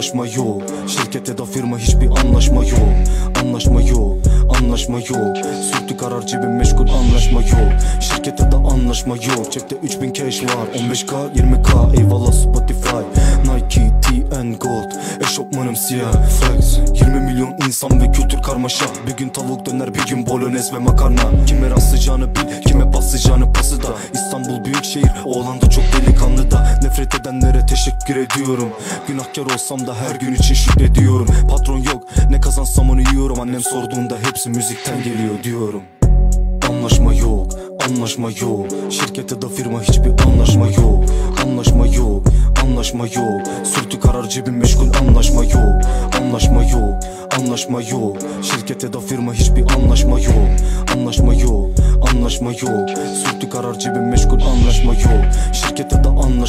Anlaşma yok, Şirkete de firma hiçbir anlaşma yok. Anlaşma yok, anlaşma yok. Sürtü karar cebim meşgul anlaşma yok. Şirkete de anlaşma yok. Çekte 3000 cash var 15k 20k eyvallah Spotify Nike, TN Gold. Eşofmanım siyah Flex. 20 milyon insan ve kültür karmaşa. Bir gün tavuk döner bir gün bolognese ve makarna. Kime rastlayacağını edenlere teşekkür ediyorum. Günahkar olsam da her gün için şükrediyorum. Patron yok ne kazansam onu yiyorum. Annem sorduğunda hepsi müzikten geliyor diyorum. Anlaşma yok, anlaşma yok. Şirkette de firma hiçbir anlaşma yok. Anlaşma yok, anlaşma yok. Sürtü karar cebim meşgul anlaşma yok. Anlaşma yok, anlaşma yok. Şirkette de firma hiçbir anlaşma yok. Anlaşma yok, anlaşma yok. Sürtü karar cebim meşgul anlaşma yok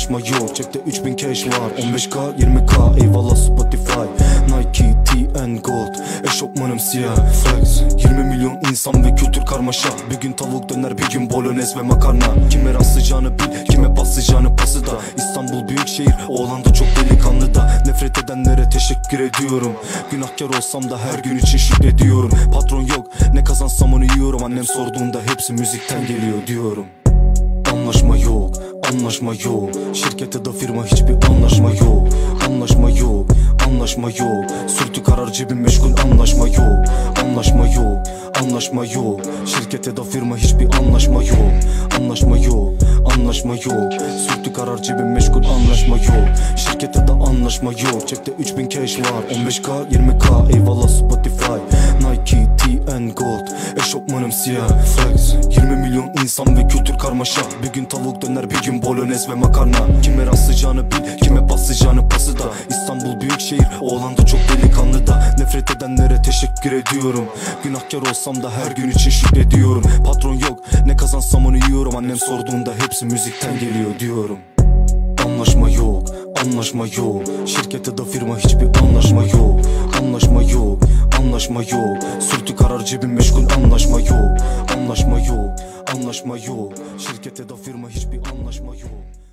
Anlaşma yok Çekte 3000 cash var. 15k 20k eyvallah Spotify. Nike, TN Gold Eşofmanım siyah. Flex 20 milyon insan ve kültür karmaşa. Bir gün tavuk döner bir gün bolognese ve makarna. Kime rastlayacağını bil kime paslayacağını pası da. İstanbul büyük şehir oğlan da çok delikanlı da. Nefret edenlere teşekkür ediyorum. Günahkar olsam da her gün için şükrediyorum. Patron yok ne kazansam onu yiyorum. Annem sorduğunda hepsi müzikten geliyor diyorum anlaşma yok. Şirkette de firma hiçbir anlaşma yok. Anlaşma yok, anlaşma yok. Sürtü karar cebim meşgul. Anlaşma yok. Anlaşma yok, anlaşma yok. Şirkette de firma hiçbir anlaşma yok. Anlaşma yok, anlaşma yok. Sürtü karar cebim meşgul. Anlaşma yok. Şirkette de anlaşma yok. Çekte 3000 cash var. 15k 20k eyvallah Spotify. Nike, TN Gold. Eşofmanım siyah. Flex 20 milyon insan ve kültür karmaşa. Bir gün tavuk döner bir gün bolognese ve makarna. Kime rastlayacağını bil kime paslayacağını pası da. İstanbul büyük şehir oğlan da çok delikanlı da. Nefret edenlere teşekkür ediyorum. Günahkar olsam da her gün için şükrediyorum. Patron yok ne kazansam onu yiyorum. Annem sorduğunda hepsi müzikten geliyor diyorum. Anlaşma yok, anlaşma yok. Şirkette de firma hiçbir anlaşma yok. Anlaşma yok, anlaşma yok. Sürtü karar cebim meşgul anlaşma yok. Anlaşma yok, anlaşma yok. Şirkette de firma hiçbir anlaşma yok